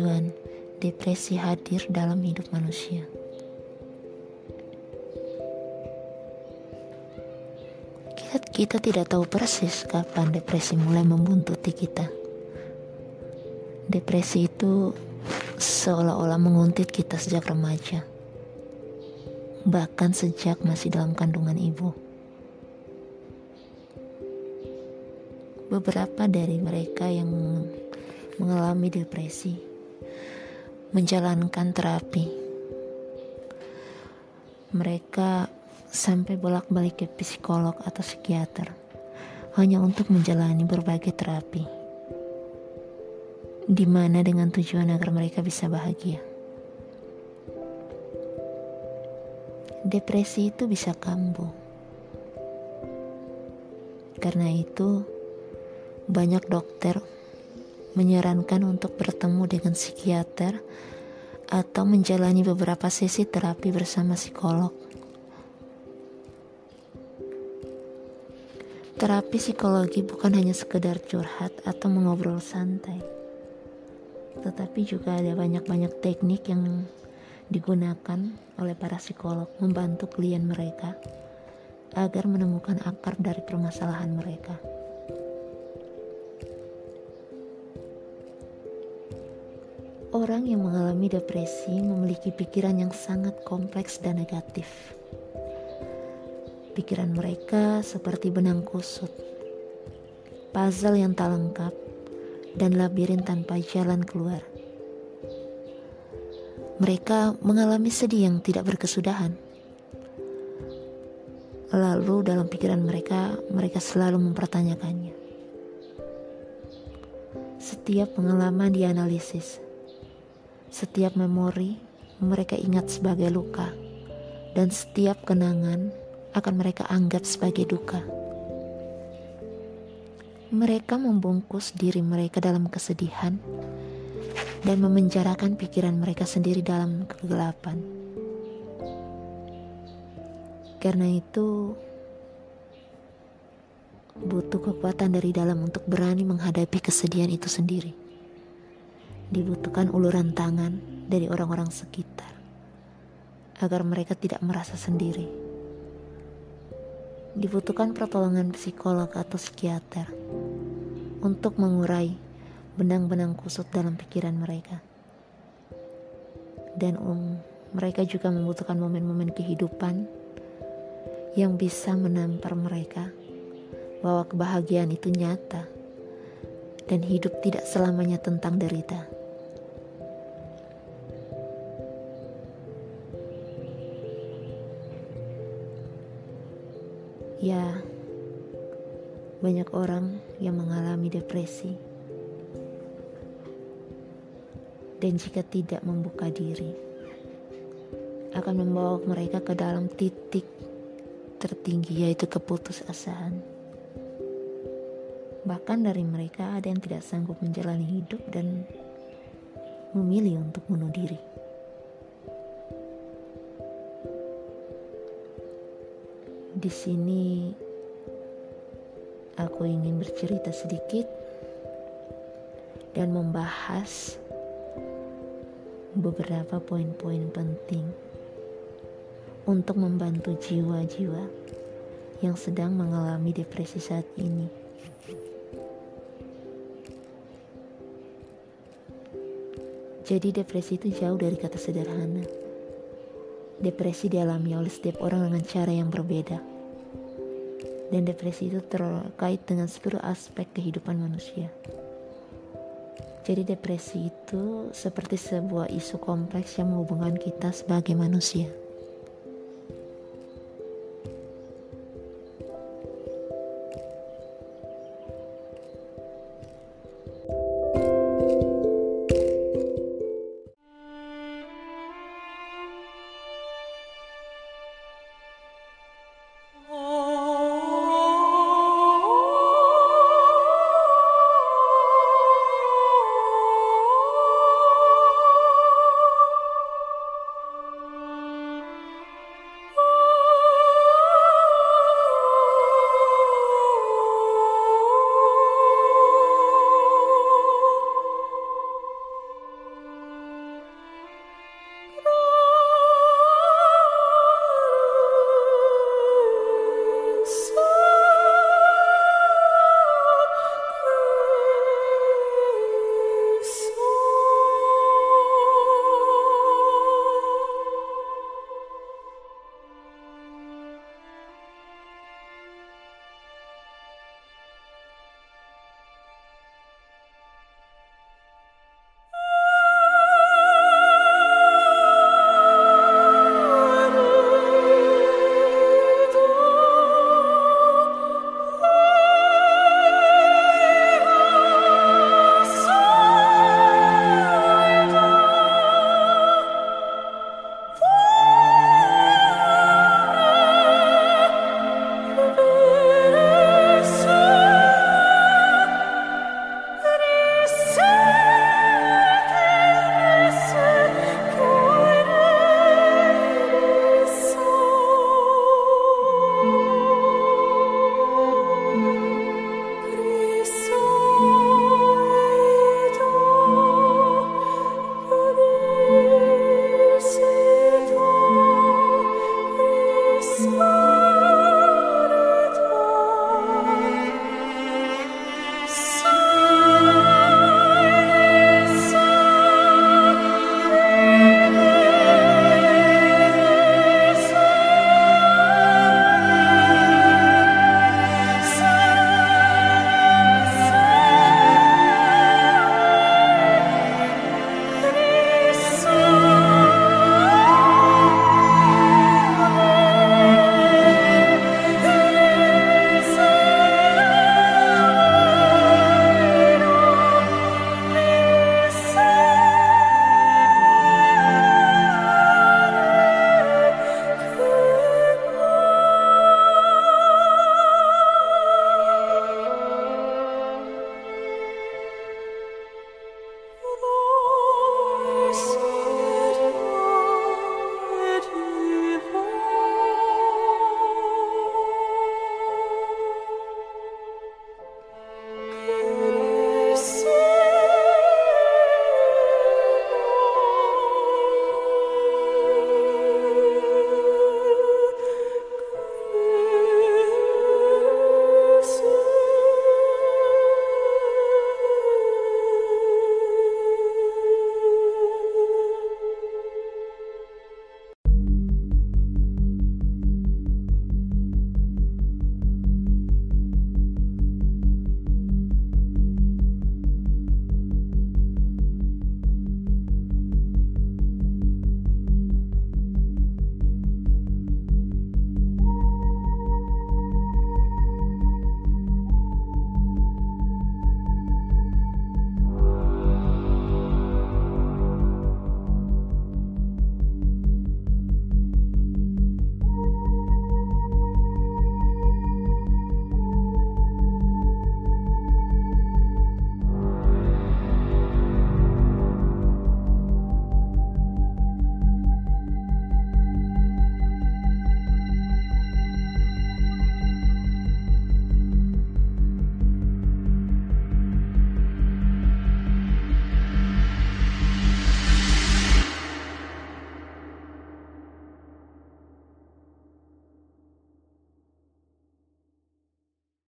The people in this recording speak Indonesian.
tujuan depresi hadir dalam hidup manusia. Kita, kita tidak tahu persis kapan depresi mulai membuntuti kita. Depresi itu seolah-olah menguntit kita sejak remaja, bahkan sejak masih dalam kandungan ibu. Beberapa dari mereka yang mengalami depresi menjalankan terapi. Mereka sampai bolak-balik ke psikolog atau psikiater hanya untuk menjalani berbagai terapi. Di mana dengan tujuan agar mereka bisa bahagia. Depresi itu bisa kambuh. Karena itu, banyak dokter menyarankan untuk bertemu dengan psikiater atau menjalani beberapa sesi terapi bersama psikolog. Terapi psikologi bukan hanya sekedar curhat atau mengobrol santai, tetapi juga ada banyak-banyak teknik yang digunakan oleh para psikolog membantu klien mereka agar menemukan akar dari permasalahan mereka. Orang yang mengalami depresi memiliki pikiran yang sangat kompleks dan negatif. Pikiran mereka seperti benang kusut, puzzle yang tak lengkap, dan labirin tanpa jalan keluar. Mereka mengalami sedih yang tidak berkesudahan. Lalu, dalam pikiran mereka, mereka selalu mempertanyakannya. Setiap pengalaman dianalisis setiap memori mereka ingat sebagai luka, dan setiap kenangan akan mereka anggap sebagai duka. Mereka membungkus diri mereka dalam kesedihan dan memenjarakan pikiran mereka sendiri dalam kegelapan. Karena itu, butuh kekuatan dari dalam untuk berani menghadapi kesedihan itu sendiri dibutuhkan uluran tangan dari orang-orang sekitar agar mereka tidak merasa sendiri. Dibutuhkan pertolongan psikolog atau psikiater untuk mengurai benang-benang kusut dalam pikiran mereka. Dan um, mereka juga membutuhkan momen-momen kehidupan yang bisa menampar mereka bahwa kebahagiaan itu nyata dan hidup tidak selamanya tentang derita. Ya, banyak orang yang mengalami depresi, dan jika tidak membuka diri, akan membawa mereka ke dalam titik tertinggi, yaitu keputusasaan. Bahkan dari mereka ada yang tidak sanggup menjalani hidup dan memilih untuk bunuh diri. Di sini aku ingin bercerita sedikit dan membahas beberapa poin-poin penting untuk membantu jiwa-jiwa yang sedang mengalami depresi saat ini. Jadi depresi itu jauh dari kata sederhana. Depresi dialami oleh setiap orang dengan cara yang berbeda dan depresi itu terkait dengan seluruh aspek kehidupan manusia. Jadi depresi itu seperti sebuah isu kompleks yang menghubungkan kita sebagai manusia.